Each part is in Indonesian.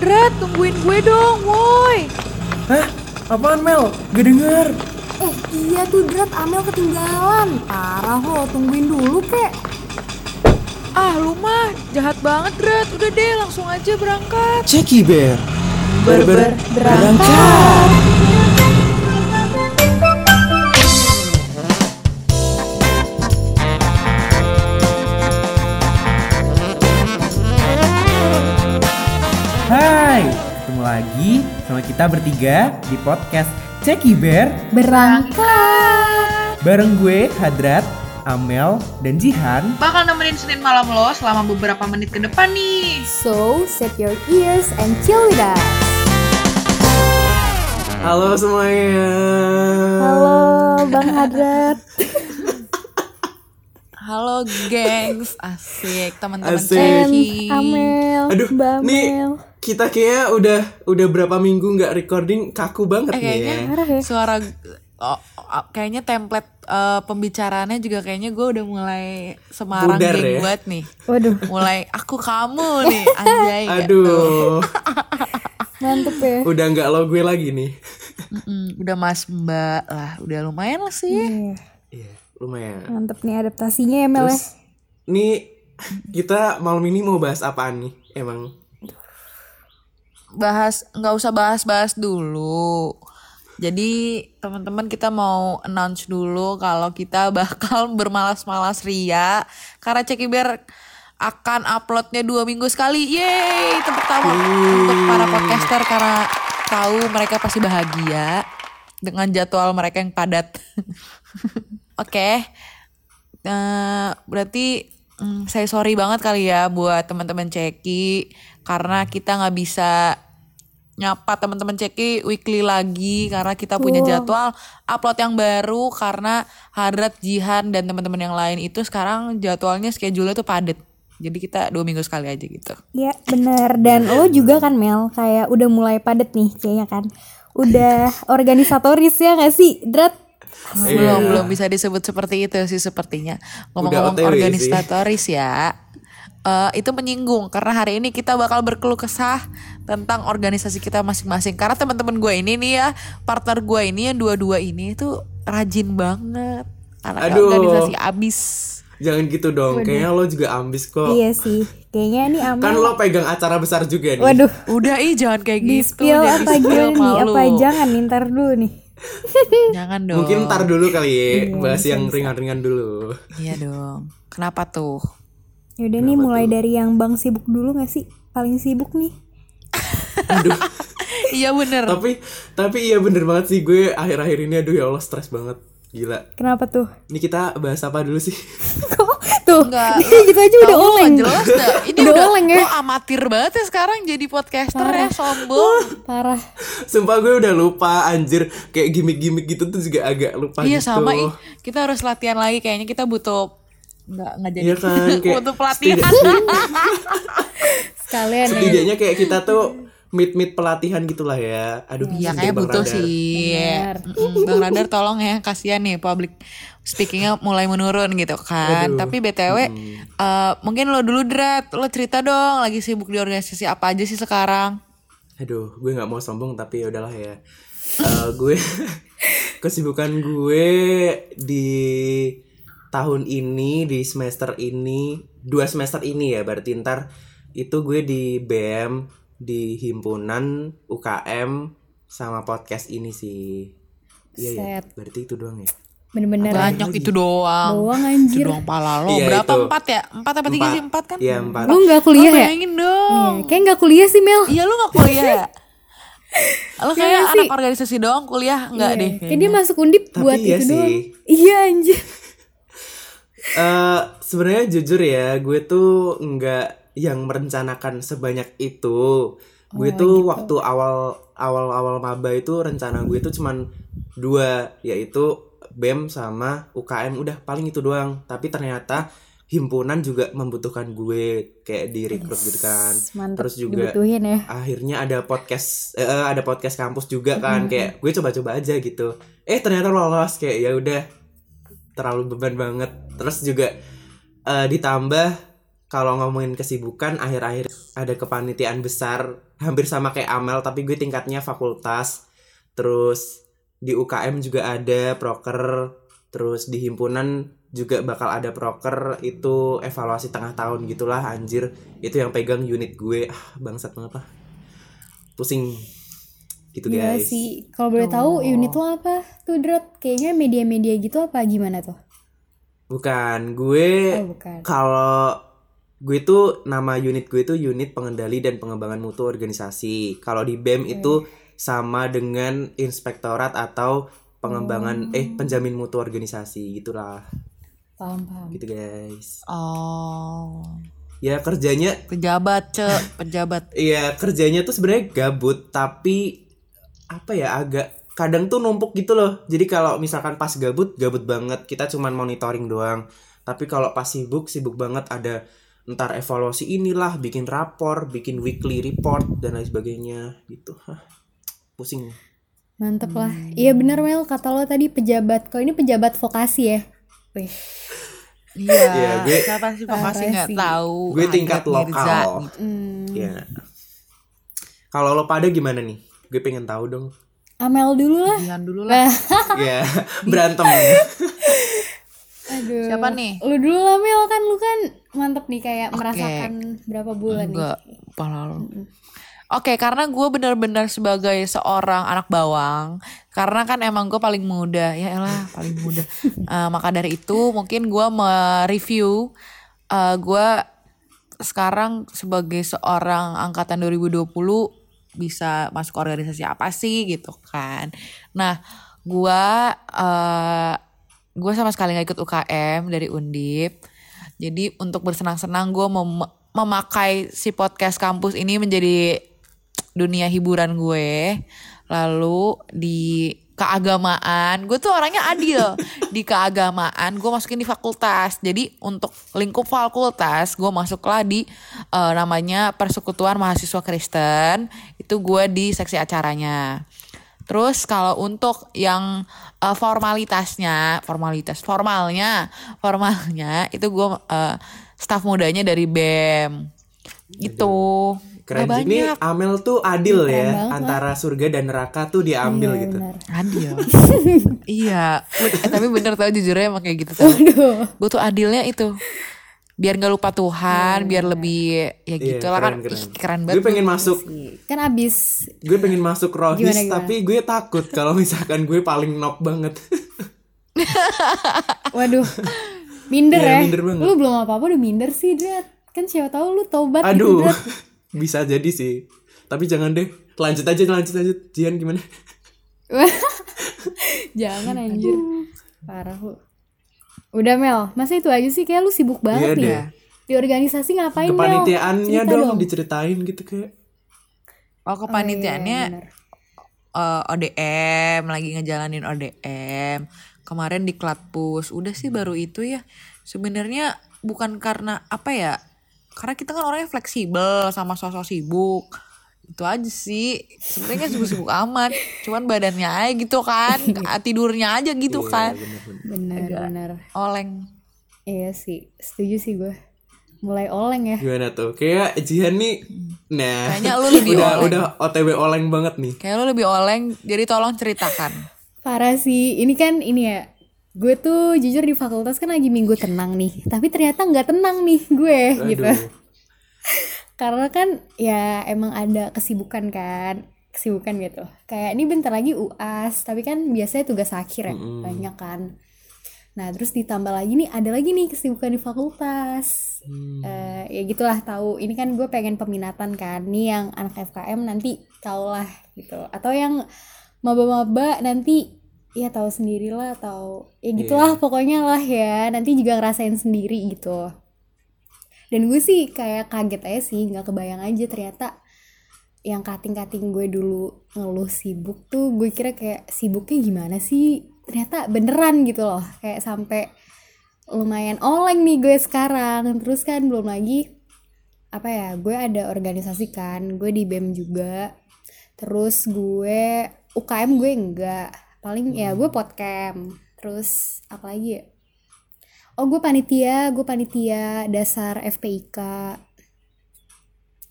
Drat, tungguin gue dong, woi. Hah? Apaan Mel? Gak denger. Eh iya tuh Drat Amel ketinggalan Parah lo tungguin dulu kek Ah, lu mah jahat banget, Drat. Udah deh, langsung aja berangkat. Ceki Bear. Berber berangkat. Hai, kita bertiga di podcast Ceki Bear Berangkat bareng gue Hadrat, Amel, dan Jihan. Bakal nemenin Senin malam lo selama beberapa menit ke depan nih. So set your ears and chill with us Halo semuanya. Halo Bang Hadrat Halo, gengs. Asik, teman-teman. Ceki. Amel Aduh, Mbak nih Amel kita kayak udah udah berapa minggu nggak recording kaku banget Eh, nih kayaknya ya. Ya? suara oh, oh, kayaknya template eh, pembicaraannya juga kayaknya gue udah mulai Semarang Pudar geng ya? buat nih. Waduh Mulai aku kamu nih, anjay. gitu. Aduh, mantep ya udah nggak lo gue lagi nih. Mm-mm, udah Mas Mbak lah, udah lumayan lah sih. Iya, Iya, lumayan. Mantep nih adaptasinya ya Mel ya Terus nih kita malam ini mau bahas apaan nih? Emang Bahas nggak usah bahas-bahas dulu. Jadi teman-teman kita mau announce dulu kalau kita bakal bermalas-malas ria karena Ceki Bear akan uploadnya dua minggu sekali. Yeay, tepuk tangan untuk para podcaster karena tahu mereka pasti bahagia dengan jadwal mereka yang padat. Oke, Eh, berarti mm, saya sorry banget kali ya buat teman-teman Ceki karena kita nggak bisa nyapa teman-teman Ceki weekly lagi karena kita punya jadwal upload yang baru karena Hadrat Jihan dan teman-teman yang lain itu sekarang jadwalnya schedule tuh padet. Jadi kita dua minggu sekali aja gitu. Ya bener Dan lo juga kan Mel Kayak udah mulai padet nih kayaknya kan Udah organisatoris ya gak sih Drat Belum belum bisa disebut seperti itu sih sepertinya. Ngomong-ngomong OTW sih. organisatoris ya. Eh, itu menyinggung karena hari ini kita bakal berkeluh kesah tentang organisasi kita masing-masing. Karena teman-teman gue ini nih ya, partner gue ini yang dua-dua ini tuh rajin banget. Anak Aduh. organisasi abis. jangan gitu dong. Kayaknya lo juga ambis kok. Iya sih Kayaknya nih Amel Kan lo pegang acara besar juga nih. Waduh Udah ih jangan kayak Di gitu. spill jangan apa gimana nih. Apa jangan nih ntar dulu nih Jangan dong. Mungkin ntar dulu kali ya, bahas yang ringan-ringan dulu. Iya dong. Kenapa tuh? Yaudah nih mulai dari yang Bang sibuk dulu gak sih Paling sibuk nih Iya bener. Tapi tapi iya bener banget sih gue akhir-akhir ini aduh ya Allah stres banget. Gila. Kenapa tuh Ini kita bahas apa dulu sih? Tuh Enggak. Dia gitu aja udah oleng jelas dah. Ini Udah udah, oleng ya. Lo amatir banget ya sekarang jadi podcaster ya sombong. Parah Sumpah gue udah lupa anjir kayak gimmick-gimmick gitu tuh juga agak lupa iya gitu. sama ih. Kita harus latihan lagi kayaknya kita butuh nggak nggak jadi Iya kan kayak butuh pelatihan. Sekalian ya setidaknya kayak kita tuh meet meet pelatihan gitulah ya. Aduh. Iya sumpah kayak Bang butuh Radar. sih. Benar. Bang Radar tolong ya kasihan nih public speakingnya mulai menurun gitu kan. Aduh. Tapi btw eh, mungkin lo dulu Drat, lo cerita dong lagi sibuk di organisasi apa aja sih sekarang? Aduh, gue nggak mau sombong tapi ya udahlah ya. Eh, gue kesibukan gue di tahun ini di semester ini dua semester ini ya berarti ntar itu gue di BM di himpunan UKM sama podcast ini sih. Iya ya, Set. berarti itu doang ya. Bener-bener Banyak itu doang. Doang Itu anjir doang pala lo. Iya, Berapa? itu. Empat ya? Empat apa tiga sih? Empat kan? Iya empat. Lu gak kuliah Lo ya? bayangin dong. Iya, Kayak gak kuliah sih Mel Iya lu gak kuliah ya? Lo kayak Iya sih. anak organisasi doang kuliah Enggak Iya. deh Kayak dia masuk undip Tapi buat iya itu sih. doang Iya anjir Eh sebenarnya jujur ya, gue tuh nggak yang merencanakan sebanyak itu. Gue Oh, tuh gitu. waktu awal awal awal maba itu rencana gue tuh cuman dua, yaitu BEM sama UKM udah paling itu doang. Tapi ternyata himpunan juga membutuhkan gue kayak di rekrut gitu kan. Mantep Terus juga ya akhirnya ada podcast eh, eh, ada podcast kampus juga kan kayak gue coba-coba aja gitu eh ternyata lolos kayak ya udah terlalu beban banget. Terus juga eh, ditambah kalau ngomongin kesibukan akhir-akhir ada kepanitiaan besar hampir sama kayak Amel tapi gue tingkatnya fakultas. Terus di UKM juga ada proker terus di himpunan juga bakal ada proker. Itu evaluasi tengah tahun gitulah anjir. Itu yang pegang unit gue. Ah bangsat banget lah. Pusing gitu Iya guys sih. Kalau boleh tahu unit tuh apa? Tuh Drat, kayaknya media-media gitu apa gimana tuh? bukan gue Oh, bukan. kalau gue itu nama unit gue itu unit pengendali dan pengembangan mutu organisasi. Kalau di BEM itu sama dengan inspektorat atau pengembangan eh penjamin mutu organisasi gitulah. Paham, paham. Gitu guys. Oh. Ya kerjanya Pejabat, Cek. Pejabat. Iya kerjanya tuh sebenarnya gabut tapi apa ya agak kadang tuh numpuk gitu loh. Jadi kalau misalkan pas gabut gabut banget kita cuman monitoring doang. Tapi kalau pas sibuk sibuk banget ada ntar evaluasi inilah, bikin rapor, bikin weekly report dan lain sebagainya gitu. Hah, pusing. Mantep lah. Iya bener Mel, kata lo tadi pejabat. Kalau ini pejabat vokasi ya? Wih. Iya. Iya, gue- Siapa sih nggak tahu. Gue tingkat lokal. gitu. Hmm. Iya. Kalau lo pada gimana nih? Gue pengen tahu dong. Amel dulu lah. Jangan dulu lah. Ya berantem. Aduh. Siapa nih? Lu dulu lah Mel, kan lu kan mantep nih kayak merasakan berapa bulan Enggak, nih. pala lu. Oke, karena gue benar-benar sebagai seorang anak bawang, karena kan emang gue paling muda, ya elah paling muda. Eh, maka dari itu mungkin gue mereview eh gue sekarang sebagai seorang angkatan 2020 bisa masuk organisasi apa sih gitu kan. Nah, gue eh gue sama sekali nggak ikut UKM dari Undip. Jadi untuk bersenang-senang gue mem- memakai si podcast kampus ini menjadi dunia hiburan gue. Lalu di keagamaan, gue tuh orangnya adil. di keagamaan gue masukin di fakultas. Jadi untuk lingkup fakultas gue masuklah di eh, namanya Persekutuan Mahasiswa Kristen. Itu gue di seksi acaranya. Terus kalau untuk yang eh, formalitasnya, formalitas formalnya, formalnya itu gue eh, staf mudanya dari BEM. Gitu. Keren Nggak sih. Ini banyak. Amel tuh adil Keren ya banget antara surga dan neraka tuh diambil Iya, gitu. benar. Adil. iya. Eh, tapi bener tau jujurnya emang kayak gitu tau. Aduh. Gue tuh adilnya itu. Biar gak lupa Tuhan, biar lebih ya Iya, gitu lah kan. keren, Ih, keren. keren Gue banget. pengen masuk, Kan abis gue pengen masuk rohis Gimana, gimana? tapi gue takut kalau misalkan gue paling nok banget. Waduh. Minder Iya, ya. minder banget. Lu belum apa-apa udah minder sih, Drat. Kan siapa tahu lu tobat gitu, Aduh, Drat. bisa jadi sih. Tapi jangan deh, lanjut aja, lanjut lanjut. Jian gimana? Jangan anjir. Parah lu. Udah Mel, masa itu aja sih kayak lu sibuk banget Iya nih. deh. Di organisasi ngapain? Kepanitiaannya Cerita dong, diceritain gitu kayak. Oh kepanitiaannya iya, bener. eh, ODM lagi ngejalanin ODM kemarin di Klatpus udah sih baru itu ya sebenarnya bukan karena apa ya karena kita kan orangnya fleksibel sama sosok sibuk itu aja sih sebenarnya kan sibuk-sibuk amat cuman badannya aja gitu kan tidurnya aja gitu kan Bener, bener. oleng Iya sih, setuju sih gue. Mulai oleng ya. Gimana tuh? Kayak Jihan nih, nah. Kayaknya lu lebih udah, oleng. udah OTW oleng banget nih. kayak lo lebih oleng jadi tolong ceritakan Parah sih, ini kan ini ya. Gue tuh jujur di fakultas kan lagi minggu tenang nih. Tapi ternyata nggak tenang nih gue gitu. Aduh. Karena kan ya emang ada kesibukan kan. Kesibukan gitu. Kayak ini bentar lagi UAS, tapi kan biasanya tugas akhir ya, banyak kan. Nah, terus ditambah lagi nih ada lagi nih kesibukan di fakultas. Eh, ya gitulah tahu. Ini kan gue pengen peminatan kan. Nih yang anak FKM nanti tau lah gitu. Atau yang maba-maba nanti ya tahu sendirilah atau ya gitulah pokoknya lah ya. Nanti juga ngerasain sendiri gitu. Dan gue sih kayak kaget aja sih, nggak kebayang aja ternyata yang kating-kating gue dulu ngeluh sibuk tuh gue kira kayak sibuknya gimana sih? Ternyata beneran gitu loh kayak sampai lumayan oleng nih gue sekarang. Terus kan belum lagi apa ya gue ada organisasi kan gue di BEM juga. Terus gue UKM gue enggak paling ya gue podcast terus apa lagi ya oh gue panitia gue panitia dasar FPIK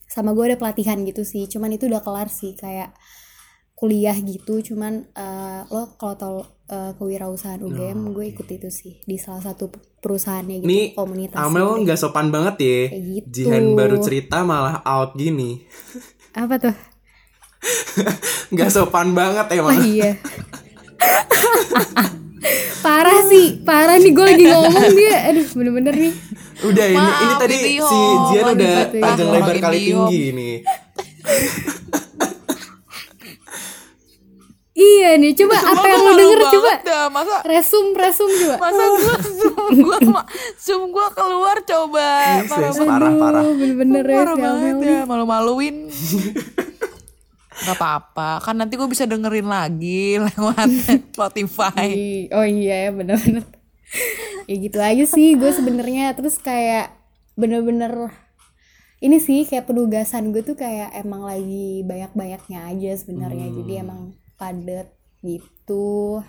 sama gue ada pelatihan gitu sih cuman itu udah kelar sih kayak kuliah gitu cuman eh, lo kalau tau eh, kewirausahaan UGM gue ikut itu sih di salah satu perusahaannya gitu Nih komunitas Amel gitu nggak sopan banget ya. Kayak gitu. Jihan baru cerita malah out gini. apa tuh Nggak sopan banget oh emang. iya parah sih parah nih gue lagi ngomong dia aduh bener-bener nih Udah ini Maaf, ini tadi Indihome. si Maaf, udah panjang lebar kali tinggi nih. iya nih coba apa yang lo Malu denger banget coba dah. Masa resum resum coba masa gua zoom gua ma- zoom gua keluar coba. Ini Parah parah parah. Bener-bener ya Parah banget ya, malu-maluin. Gak apa-apa, kan nanti gue bisa dengerin lagi lewat Spotify. Oh iya ya bener-bener. Ya gitu aja sih gue sebenarnya. Terus kayak bener-bener Ini sih kayak penugasan gue tuh kayak emang lagi banyak-banyaknya aja sebenarnya. Jadi emang padet gitu.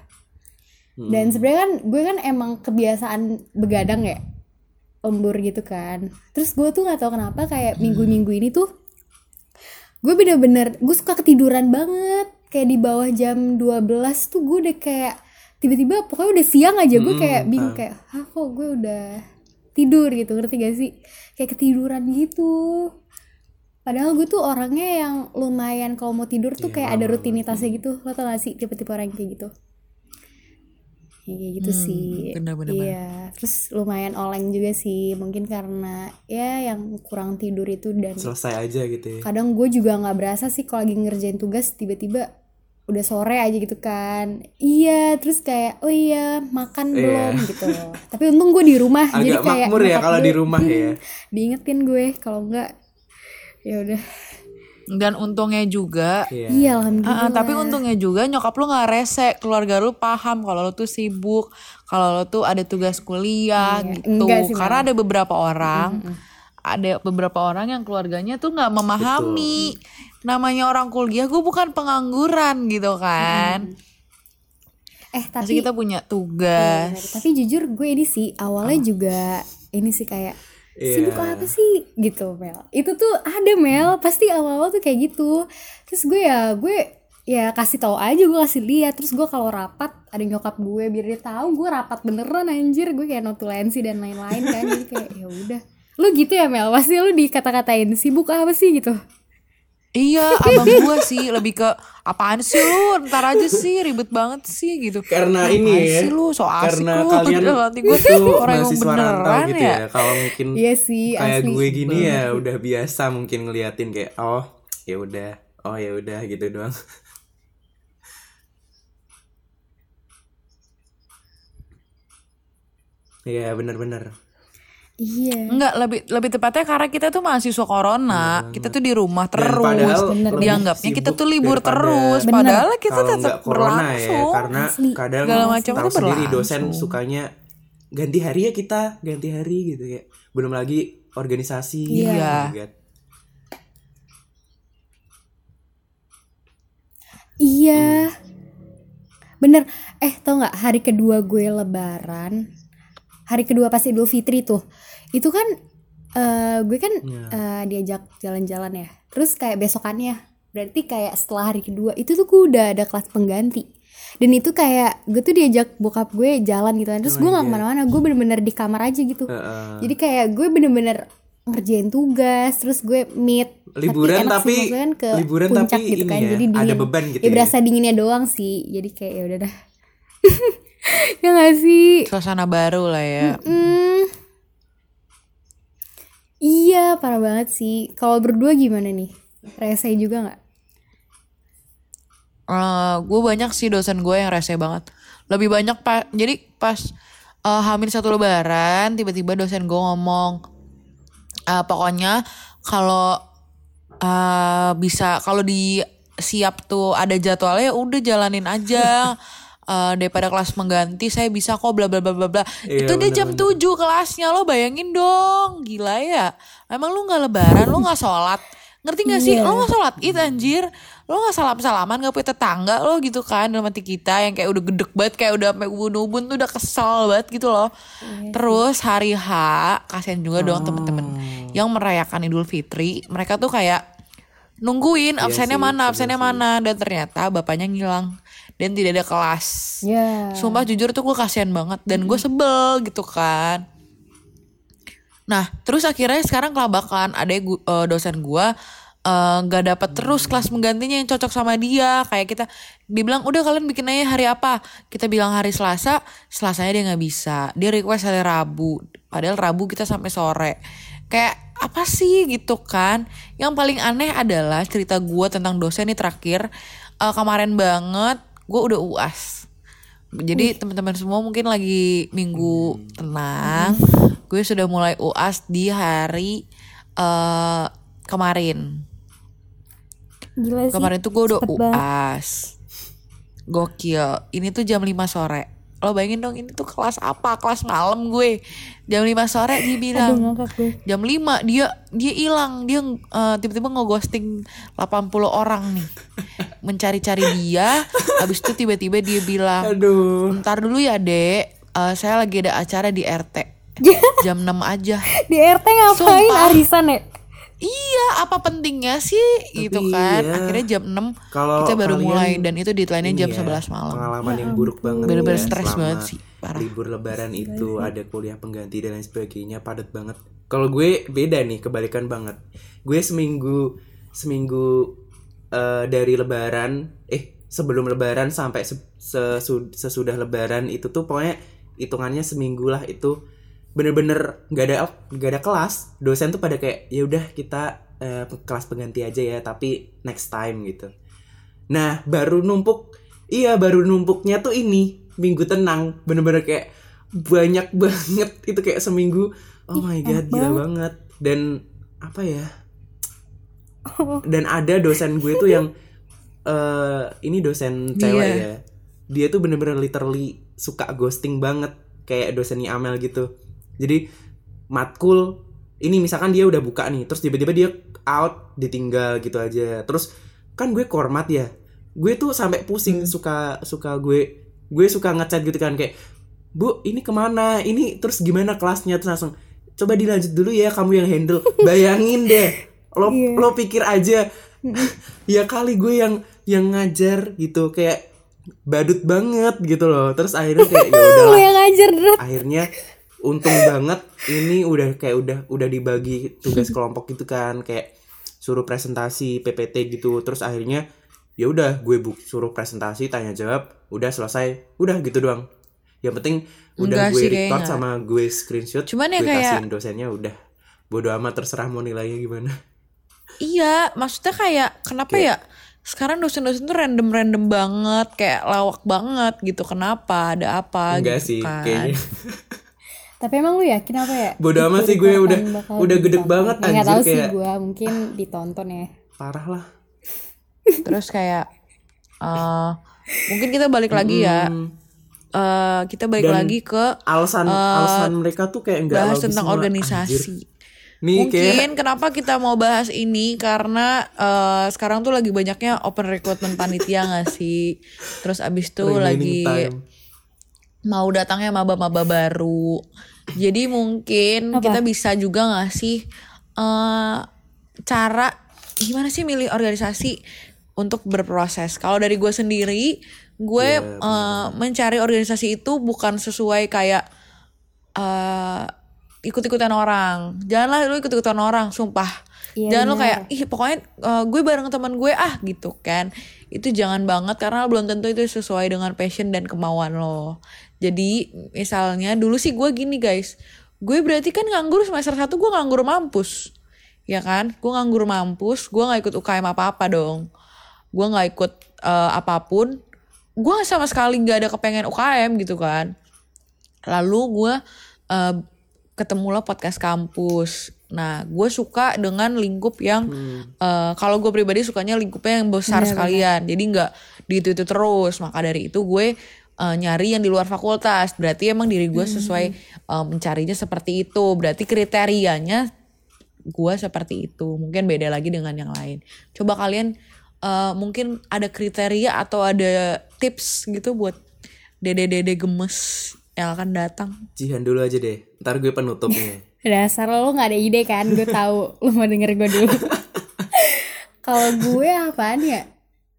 Dan sebenarnya kan gue kan emang kebiasaan begadang ya Lembur gitu kan. Terus gue tuh gak tahu kenapa kayak minggu-minggu ini tuh gue bener-bener gue suka ketiduran banget. Kayak di bawah jam 12 tuh gue udah kayak tiba-tiba pokoknya udah siang aja gue kayak bingung kayak ah kok gue udah tidur? gitu ngerti gak sih? Kayak ketiduran gitu. Padahal gue tuh orangnya yang lumayan kalau mau tidur tuh kayak ada rutinitasnya gitu. Lo tau gak sih tipe-tipe orang kayak gitu Ya, kayak gitu sih. bener-bener iya terus lumayan oleng juga sih. Mungkin karena ya yang kurang tidur itu dan Selesai aja gitu ya. kadang gue juga nggak berasa sih kalau lagi ngerjain tugas tiba-tiba udah sore aja gitu kan. Iya terus kayak oh iya makan Iya. belum gitu. Tapi untung gue di rumah jadi Agak kayak makmur ya kalau di rumah ya. "Hmm, diingetin gue kalau enggak ya udah Dan untungnya juga Iya. iya Ah, alhamdulillah ah, tapi untungnya juga nyokap lu nggak rese, keluarga lu paham kalau lu tuh sibuk, kalau lu tuh ada tugas kuliah Iya, gitu. sih, Karena ada beberapa orang, ada beberapa orang yang keluarganya tuh nggak memahami. Namanya orang kuliah, gue bukan pengangguran gitu kan. eh Pasti tapi kita punya Iya, tugas. bener. tapi jujur gue ini sih awalnya juga ini sih kayak Iya. sibuk apa sih? Gitu Mel. Itu tuh ada Mel. Pasti awal-awal tuh kayak gitu. Terus gue ya gue ya kasih tahu aja gue kasih lihat terus gue kalau rapat ada nyokap gue biar dia tahu gue rapat beneran anjir. Gue kayak notulensi dan lain-lain kan. Jadi kayak ya udah. Lu gitu ya Mel? Pasti lu dikata-katain sibuk apa sih? gitu Iya, abang gua sih lebih ke apaan sih lu? Ntar aja sih, ribet banget sih gitu. Karena Apaan ini ya. sih lu, so asik karena lu. kalian gua itu orang yang beneran gitu ya. Kalau mungkin iya sih kayak asli gue gini ya udah biasa mungkin ngeliatin kayak oh ya udah oh ya udah gitu doang Iya bener-bener iya Enggak, lebih lebih tepatnya karena kita tuh mahasiswa corona, kita tuh di rumah Dan terus. padahal bener. lebih Dianggapnya kita tuh libur daripada terus, Bener. padahal kita kalau tetap nggak corona ya berlangsung. karena Asli. kadang Segala macam tahu itu sendiri berlangsung. dosen sukanya ganti hari ya kita ganti hari gitu kayak belum lagi organisasi Iya. gitu kan. Iya. Bener. Eh, tau nggak hari kedua gue lebaran, hari kedua pas Idul Fitri tuh, itu kan eh, gue kan Iya. eh, diajak jalan-jalan ya. Terus kayak besokannya, berarti kayak setelah hari kedua itu tuh gue udah ada kelas pengganti. Dan itu kayak gue tuh diajak bokap gue jalan gitu kan. Terus gue nggak ke mana-mana, gue bener-bener di kamar aja gitu. Heeh. Jadi kayak gue bener-bener ngerjain tugas, terus gue meet Liburan sih, tapi- maksudnya kan ke liburan puncak tapi gitu kan, ya, jadi ada dingin. beban gitu ya. ya. berasa dinginnya doang sih, jadi kayak ya udah dah. ya gak sih? Suasana baru lah ya. Hmm. Iya, parah banget sih. Kalau berdua gimana nih? Rese juga nggak? gue banyak sih dosen gue yang rese banget. Lebih banyak pak. Jadi pas eh, hamil satu lebaran, tiba-tiba dosen gue ngomong, "Eh, pokoknya kalau eh, bisa kalau di siap tuh ada jadwalnya udah jalanin aja. Eh, daripada kelas mengganti saya bisa kok bla bla bla bla bla. Iya, Itu dia jam 7 kelasnya lo bayangin dong. Gila ya. Emang lu nggak lebaran, lu nggak sholat, ngerti gak sih Iya. lo gak sholat id anjir lo gak salam salaman gak punya tetangga lo gitu kan dalam hati kita yang kayak udah gedek banget kayak udah sampai ubun-ubun tuh udah kesel banget gitu loh terus hari H kasihan juga dong temen-temen yang merayakan Idul Fitri mereka tuh kayak nungguin absennya sih, mana bener absennya sih. mana dan ternyata bapaknya ngilang dan tidak ada kelas. Ya. Sumpah jujur tuh gue kasihan banget dan gue sebel gitu kan. Nah terus akhirnya sekarang kelabakan ada dosen gue eh, nggak dapat terus kelas menggantinya yang cocok sama dia. Kayak kita dibilang udah kalian bikin aja hari apa? Kita bilang hari Selasa. Selasanya dia nggak bisa. Dia request hari Rabu. Padahal Rabu kita sampai sore. Kayak apa sih? Gitu kan. Yang paling aneh adalah cerita gue tentang dosen ini terakhir eh, kemarin banget gue udah uas jadi teman-teman semua mungkin lagi minggu tenang. Gue sudah mulai UAS di hari eh kemarin. Gila sih. Kemarin tuh gue udah cepet banget. UAS. Gokil. Ini tuh jam 5 sore. Lo bayangin dong ini tuh kelas apa? Kelas malam gue. Jam 5 sore dia bilang. Jam 5 dia dia hilang. Dia eh, tiba-tiba ngeghosting 80 orang nih. Mencari-cari dia. Habis itu tiba-tiba dia bilang, Aduh. Ntar dulu ya dek, Eh, saya lagi ada acara di RT. Jam 6 aja. Di RT ngapain Sumpah. arisan ya? Iya, apa pentingnya sih gitu kan. iya. Akhirnya jam 6 Kalau kita baru mulai dan itu deadline-nya jam ya, 11 malam. Pengalaman yang buruk banget. Bener-bener ya, stres banget sih, parah. Libur lebaran itu ada kuliah pengganti dan lain sebagainya padat banget. Kalau gue beda nih, kebalikan banget. Gue seminggu seminggu eh, dari lebaran, eh sebelum lebaran sampai se- sesu- sesudah lebaran itu tuh pokoknya hitungannya seminggu lah itu bener-bener nggak ada nggak ada kelas dosen tuh pada kayak ya udah kita eh, kelas pengganti aja ya tapi next time gitu Nah, baru numpuk iya baru numpuknya tuh ini minggu tenang, bener-bener kayak banyak banget itu kayak seminggu. Oh my god, gila banget. Dan apa ya? Dan ada dosen gue tuh yang eh ini dosen cewek Iya. ya. Dia tuh bener-bener literally suka ghosting banget kayak dosennya Amel gitu. Jadi matkul ini misalkan dia udah buka nih, terus tiba-tiba dia out ditinggal gitu aja. Terus kan gue kormat ya. Gue tuh sampai pusing suka suka gue gue suka ngechat gitu kan kayak Bu, ini ke mana? Ini terus gimana kelasnya? Terus langsung coba dilanjut dulu ya kamu yang handle. Bayangin deh. Lo Iya. lo pikir aja ya kali gue yang yang ngajar gitu kayak badut banget gitu loh. Terus akhirnya kayak ya udahlah. Drat. Akhirnya untung banget ini udah kayak udah udah dibagi tugas kelompok gitu kan kayak suruh presentasi PPT gitu. Terus akhirnya ya udah gue buk suruh presentasi tanya jawab udah selesai udah gitu doang yang penting udah Enggak gue sih, record kayaknya. sama gue screenshot Cuman ya gue kayak- kasihin dosennya udah bodo amat terserah mau nilainya gimana Iya, maksudnya kayak kenapa ya? Sekarang dosen-dosen tuh random-random banget, kayak lawak banget gitu. Kenapa? Ada apa enggak gitu sih kan. kayaknya Tapi emang lu yakin apa ya? Bodo amat sih, gue udah- udah gede banget, Ya, nggak anjir, tahu sih kayak- gue mungkin ditonton ya. parah lah Terus kayak eh mungkin kita balik lagi ya. Eh kita balik Dan lagi ke alasan alasan mereka tuh kayak enggak bahas tentang semua. organisasi. Anjir. nih Mungkin kayak kenapa kita mau bahas ini karena eh, sekarang tuh lagi banyaknya open recruitment panitia gak sih? Terus abis itu remaining lagi time. mau datangnya maba-maba baru. Jadi mungkin kita bisa juga gak sih eh cara gimana sih milih organisasi untuk berproses. Kalau dari gue sendiri, gue Iya, eh, mencari organisasi itu bukan sesuai kayak eh ikut-ikutan orang. Janganlah lu ikut-ikutan orang, sumpah. Iya, Jangan lu benar. kayak ih pokoknya eh, gue bareng teman gue ah gitu kan. Itu jangan banget karena belum tentu itu sesuai dengan passion dan kemauan lo. Jadi misalnya dulu sih gue gini guys. Gue berarti kan nganggur semester 1 gue nganggur mampus. Ya kan? Gue nganggur mampus, gue nggak ikut UKM apa-apa dong. Gue nggak ikut eh, apa pun. Gue sama sekali nggak ada kepengen UKM gitu kan lalu gue uh, ketemulah podcast kampus. Nah gue suka dengan lingkup yang uh, kalau gue pribadi sukanya lingkupnya yang besar sekalian. jadi nggak di itu itu terus. Maka dari itu gue uh, nyari yang di luar fakultas. Berarti emang diri gue sesuai uh, mencarinya seperti itu. Berarti kriterianya gua seperti itu. Mungkin beda lagi dengan yang lain. Coba kalian eh, mungkin ada kriteria atau ada tips gitu buat dede-dede gemes yang akan datang. Jihan dulu aja deh. Ntar gue penutupnya. Dasar lo gak ada ide kan? Gue tahu Lo mau denger gue dulu. Kalau gue apaan ya?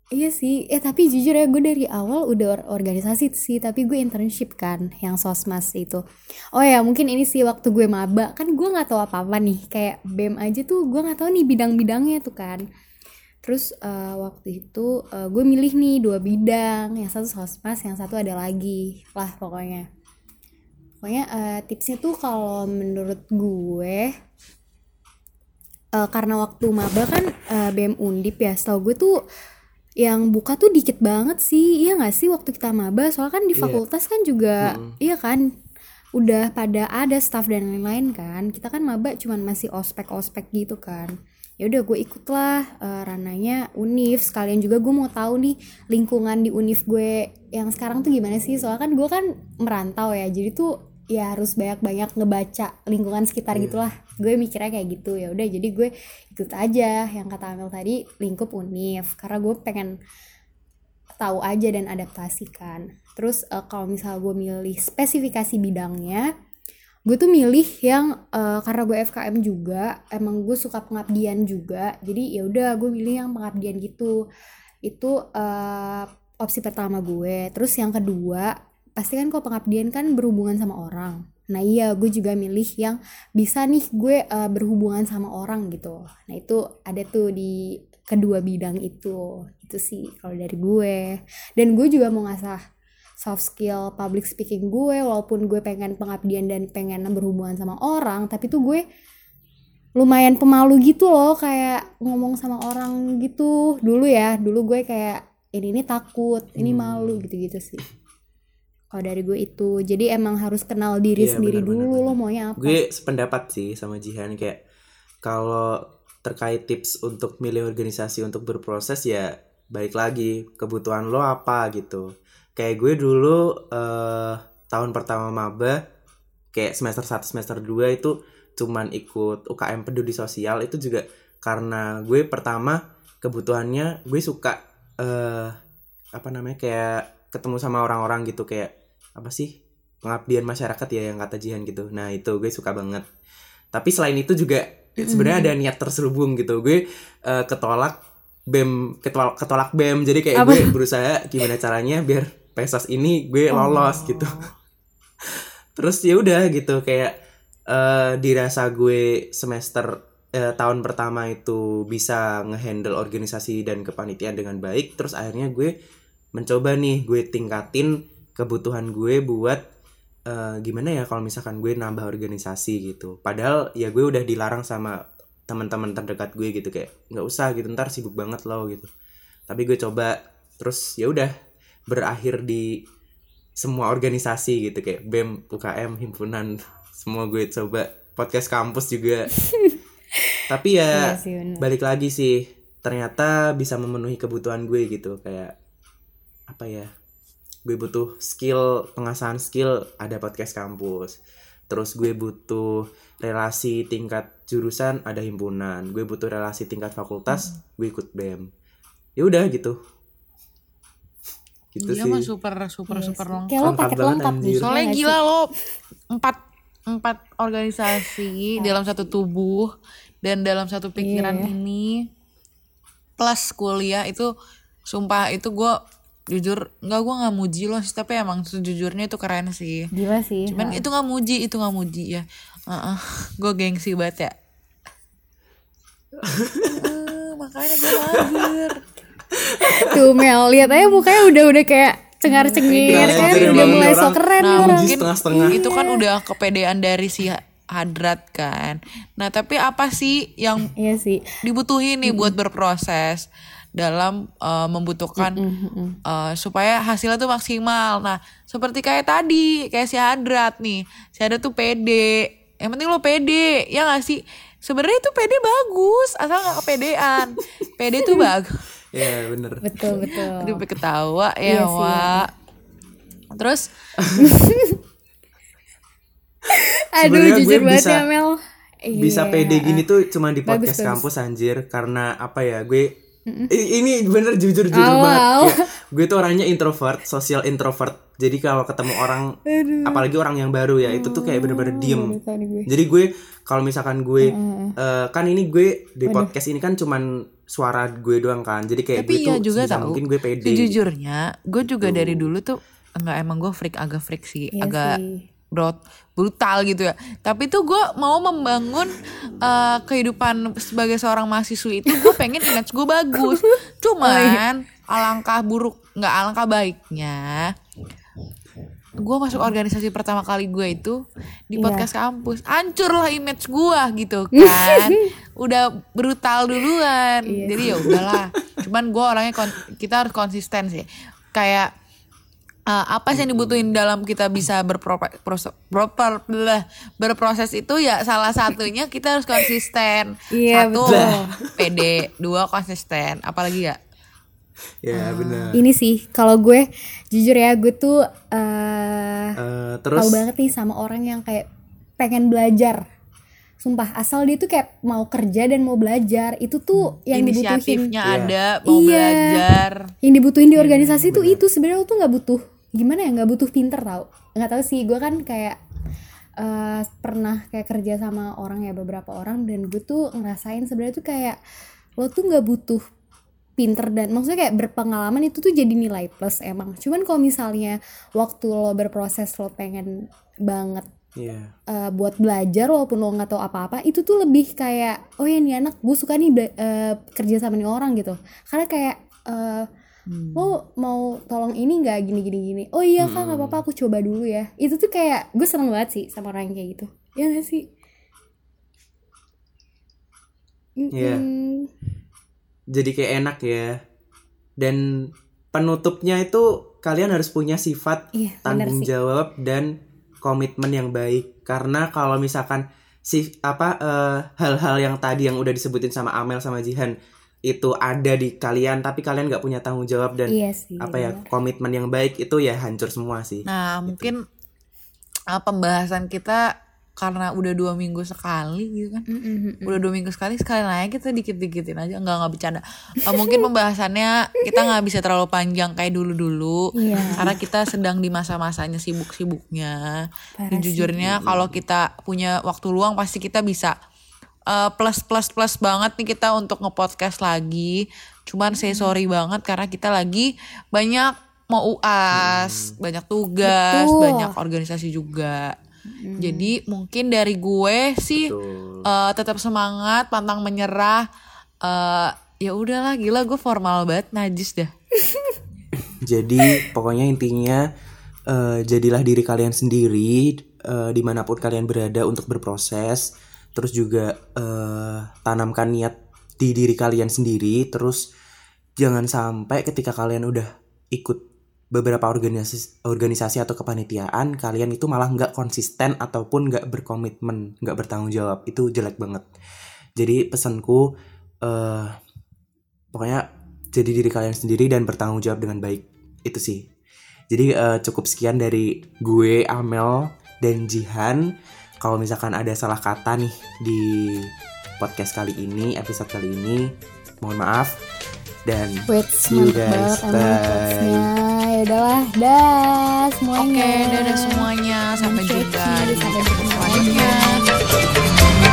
Iya sih. Eh tapi jujur ya Gue dari awal udah or- organisasi sih. Tapi gue internship kan Yang sosmas itu. Oh ya mungkin ini sih Waktu gue maba. Kan gue gak tahu apa-apa nih. Kayak BEM aja tuh Gue gak tahu nih bidang-bidangnya tuh kan. Terus eh, waktu itu eh, gue milih nih dua bidang, yang satu sosmas, yang satu ada lagi. Lah pokoknya. Pokoknya eh, tipsnya tuh kalau menurut gue eh, karena waktu maba kan eh, BM Undip ya, setahu gue tuh yang buka tuh dikit banget sih, iya nggak sih waktu kita maba? Soalnya kan di Iya. fakultas kan juga, iya kan, udah pada ada staff dan lain-lain kan. Kita kan maba cuman masih ospek-ospek gitu kan. Ya udah gue ikutlah eh, rananya Unif. Sekalian juga gue mau tahu nih lingkungan di Unif gue yang sekarang tuh gimana sih? Soalnya kan gue kan merantau ya, jadi tuh ya harus banyak-banyak ngebaca lingkungan sekitar gitulah. Gue mikirnya kayak gitu ya. Udah jadi gue ikut aja yang kata Amel tadi lingkup Unif karena gue pengen tahu aja dan adaptasikan. Terus eh, kalau misal gue milih spesifikasi bidangnya, gue tuh milih yang eh, karena gue FKM juga, emang gue suka pengabdian juga. Jadi ya udah gue milih yang pengabdian gitu. Itu eh, opsi pertama gue. Terus yang kedua, pasti kan kalau pengabdian kan berhubungan sama orang. Nah iya, gue juga milih yang bisa nih gue eh, berhubungan sama orang gitu. Nah itu ada tuh di kedua bidang itu. Itu sih kalau dari gue. Dan gue juga mau ngasah soft skill public speaking gue walaupun gue pengen pengabdian dan pengen berhubungan sama orang tapi tuh gue lumayan pemalu gitu loh kayak ngomong sama orang gitu dulu ya dulu gue kayak ini ini takut ini malu gitu-gitu sih kalau dari gue itu jadi emang harus kenal diri Iya, sendiri benar, dulu benar, lo maunya apa. Gue sependapat sih sama Jihan kayak kalau terkait tips untuk milih organisasi untuk berproses ya balik lagi kebutuhan lo apa gitu. Kayak gue dulu eh, tahun pertama maba kayak semester 1 semester 2 itu cuman ikut UKM peduli sosial itu juga karena gue pertama kebutuhannya gue suka eh apa namanya kayak ketemu sama orang-orang gitu kayak apa sih pengabdian masyarakat ya yang kata Jihan gitu. Nah itu gue suka banget. Tapi selain itu juga sebenarnya ada niat terselubung gitu. Gue eh, ketolak bem ketolak, ketolak bem. Jadi kayak Apa? gue berusaha gimana caranya biar pesos ini gue lolos gitu. Terus ya udah gitu kayak eh dirasa gue semester eh, tahun pertama itu bisa ngehandle organisasi dan kepanitiaan dengan baik. Terus akhirnya gue mencoba nih gue tingkatin kebutuhan gue buat eh, gimana ya kalau misalkan gue nambah organisasi gitu. Padahal ya gue udah dilarang sama teman-teman terdekat gue gitu kayak nggak usah gitu ntar sibuk banget lo gitu. Tapi gue coba terus ya udah berakhir di semua organisasi gitu kayak BEM, UKM, himpunan semua gue coba. Podcast kampus juga. Tapi ya Iya sih, balik lagi sih ternyata bisa memenuhi kebutuhan gue gitu kayak apa ya gue butuh skill pengasahan skill ada podcast kampus. Terus gue butuh relasi tingkat jurusan ada himpunan. Gue butuh relasi tingkat fakultas gue ikut bem. Ya udah gitu. Gitu Iya sih. Mah super super Iya super lengkap. kayak lo Lengkap paket lengkap anjir. gitu Soalnya nggak gila lo empat empat organisasi dalam satu tubuh dan dalam satu pikiran Iya. ini plus kuliah itu sumpah itu gue jujur nggak gue nggak muji lo sih tapi emang sejujurnya itu keren sih. Gila sih. Cuman itu nggak muji itu nggak muji ya. Gue gengsi banget ya. Eh, makanya gue mager. Tuh Mel lihat aja mukanya udah udah kayak cengar cengir Iya, kan? anjir, udah mulai so keren Nah, orang. Muji setengah-setengah. itu kan udah kepedean dari si Hadrat kan. Nah, tapi apa sih yang iya sih. dibutuhin nih buat berproses dalam uh, membutuhkan uh, supaya hasilnya tuh maksimal. Nah, seperti kayak tadi, kayak si Hadrat nih. Si Hadrat tuh pede. Yang penting lo pede, ya gak sih? Sebenarnya itu pede bagus, asal gak kepedean. pede tuh bagus. ya bener betul betul Aduh, ketawa Iya ya, sih, Wak. Terus aduh jujur banget bisa- ya Mel bisa Iya. pede gini tuh cuma di Bagus, podcast bagus. kampus anjir karena apa ya gue Ini bener jujur jujur Wow, banget. wow. Kayak, gue tuh orangnya introvert social introvert. Jadi kalau ketemu orang apalagi orang yang baru ya itu tuh kayak bener-bener diem. gue. jadi gue kalau misalkan gue eh, kan ini gue di podcast ini kan cuman suara gue doang kan. Jadi kayak Tapi gue iya tuh juga tahu. mungkin gue pede. Sejujurnya, gue juga dari dulu tuh enggak emang gue freak agak freak sih, Iya agak sih. brut brutal gitu ya. Tapi tuh gue mau membangun eh, kehidupan sebagai seorang mahasiswi itu gue pengen image gue bagus. Cuman alangkah buruk nggak alangkah baiknya gue masuk organisasi pertama kali gue itu di Iya. podcast kampus hancur lah image gue gitu kan udah brutal duluan Iya. jadi ya udahlah cuman gue orangnya kita harus konsisten sih kayak uh, apa sih yang dibutuhin dalam kita bisa berpro- proses- proper berproses itu ya salah satunya kita harus konsisten. Iya, satu betul. pede. Dua konsisten. Apalagi ya? Ya benar. Ini sih kalau gue jujur ya gue tuh eh Eh, terus? tahu banget nih sama orang yang kayak pengen belajar. Sumpah asal dia tuh kayak mau kerja dan mau belajar itu tuh yang dibutuhin. inisiatifnya Iya. ada mau Iya. belajar. Yang dibutuhin di organisasi tuh itu sebenarnya tuh nggak butuh gimana ya nggak butuh pinter tau. Nggak tahu sih gue kan kayak eh, pernah kayak kerja sama orang ya beberapa orang dan gue tuh ngerasain sebenarnya tuh kayak lo tuh nggak butuh pinter dan maksudnya kayak berpengalaman itu tuh jadi nilai plus emang. Cuman kalau misalnya waktu lo berproses lo pengen banget Iya. eh, buat belajar walaupun lo nggak tahu apa-apa itu tuh lebih kayak oh ya nih anak gue suka nih eh, kerja sama nih orang gitu. Karena kayak eh, lo mau tolong ini nggak? Gini gini gini. Oh iya kak nggak apa-apa aku coba dulu ya. Itu tuh kayak gue seneng banget sih sama orang yang kayak gitu. Ya gak sih? Iya. Mm-mm. jadi kayak enak ya. Dan penutupnya itu kalian harus punya sifat Iya, bener tanggung jawab dan komitmen yang baik. Karena kalau misalkan si apa eh, hal-hal yang tadi yang udah disebutin sama Amel sama Jihan itu ada di kalian tapi kalian nggak punya tanggung jawab dan iya sih apa ya komitmen yang baik itu ya hancur semua sih Nah, mungkin uh, pembahasan kita karena udah dua minggu sekali gitu kan. Mm-mm. Udah dua minggu sekali, sekali lagi kita dikit-dikitin aja. Enggak, nggak bercanda. Uh, mungkin pembahasannya kita nggak bisa terlalu panjang kayak dulu-dulu. Iya. Karena kita sedang di masa-masanya sibuk-sibuknya. Jujurnya kalau kita punya waktu luang pasti kita bisa uh, plus plus plus banget nih kita untuk ngepodcast lagi. Cuman saya sorry banget karena kita lagi banyak mau UAS, banyak tugas, Betul. banyak organisasi juga. Jadi mungkin dari gue sih Betul. eh, tetap semangat, pantang menyerah. eh ya udahlah, gila gue formal banget, najis dah. Jadi pokoknya intinya eh, jadilah diri kalian sendiri eh, di mana pun kalian berada untuk berproses. Terus juga eh, tanamkan niat di diri kalian sendiri. Terus jangan sampai ketika kalian udah ikut beberapa organisasi organisasi atau kepanitiaan kalian itu malah nggak konsisten ataupun nggak berkomitmen nggak bertanggung jawab. Itu jelek banget. Jadi pesanku eh pokoknya jadi diri kalian sendiri dan bertanggung jawab dengan baik. Itu sih. Jadi eh, cukup sekian dari gue Amel dan Jihan kalau misalkan ada salah kata nih di podcast kali ini, episode kali ini, mohon maaf. Dan Wait, see you guys. Bye. Udahlah, dah semuanya. Oke, okay, dadah semuanya. Sampai jumpa di episode selanjutnya.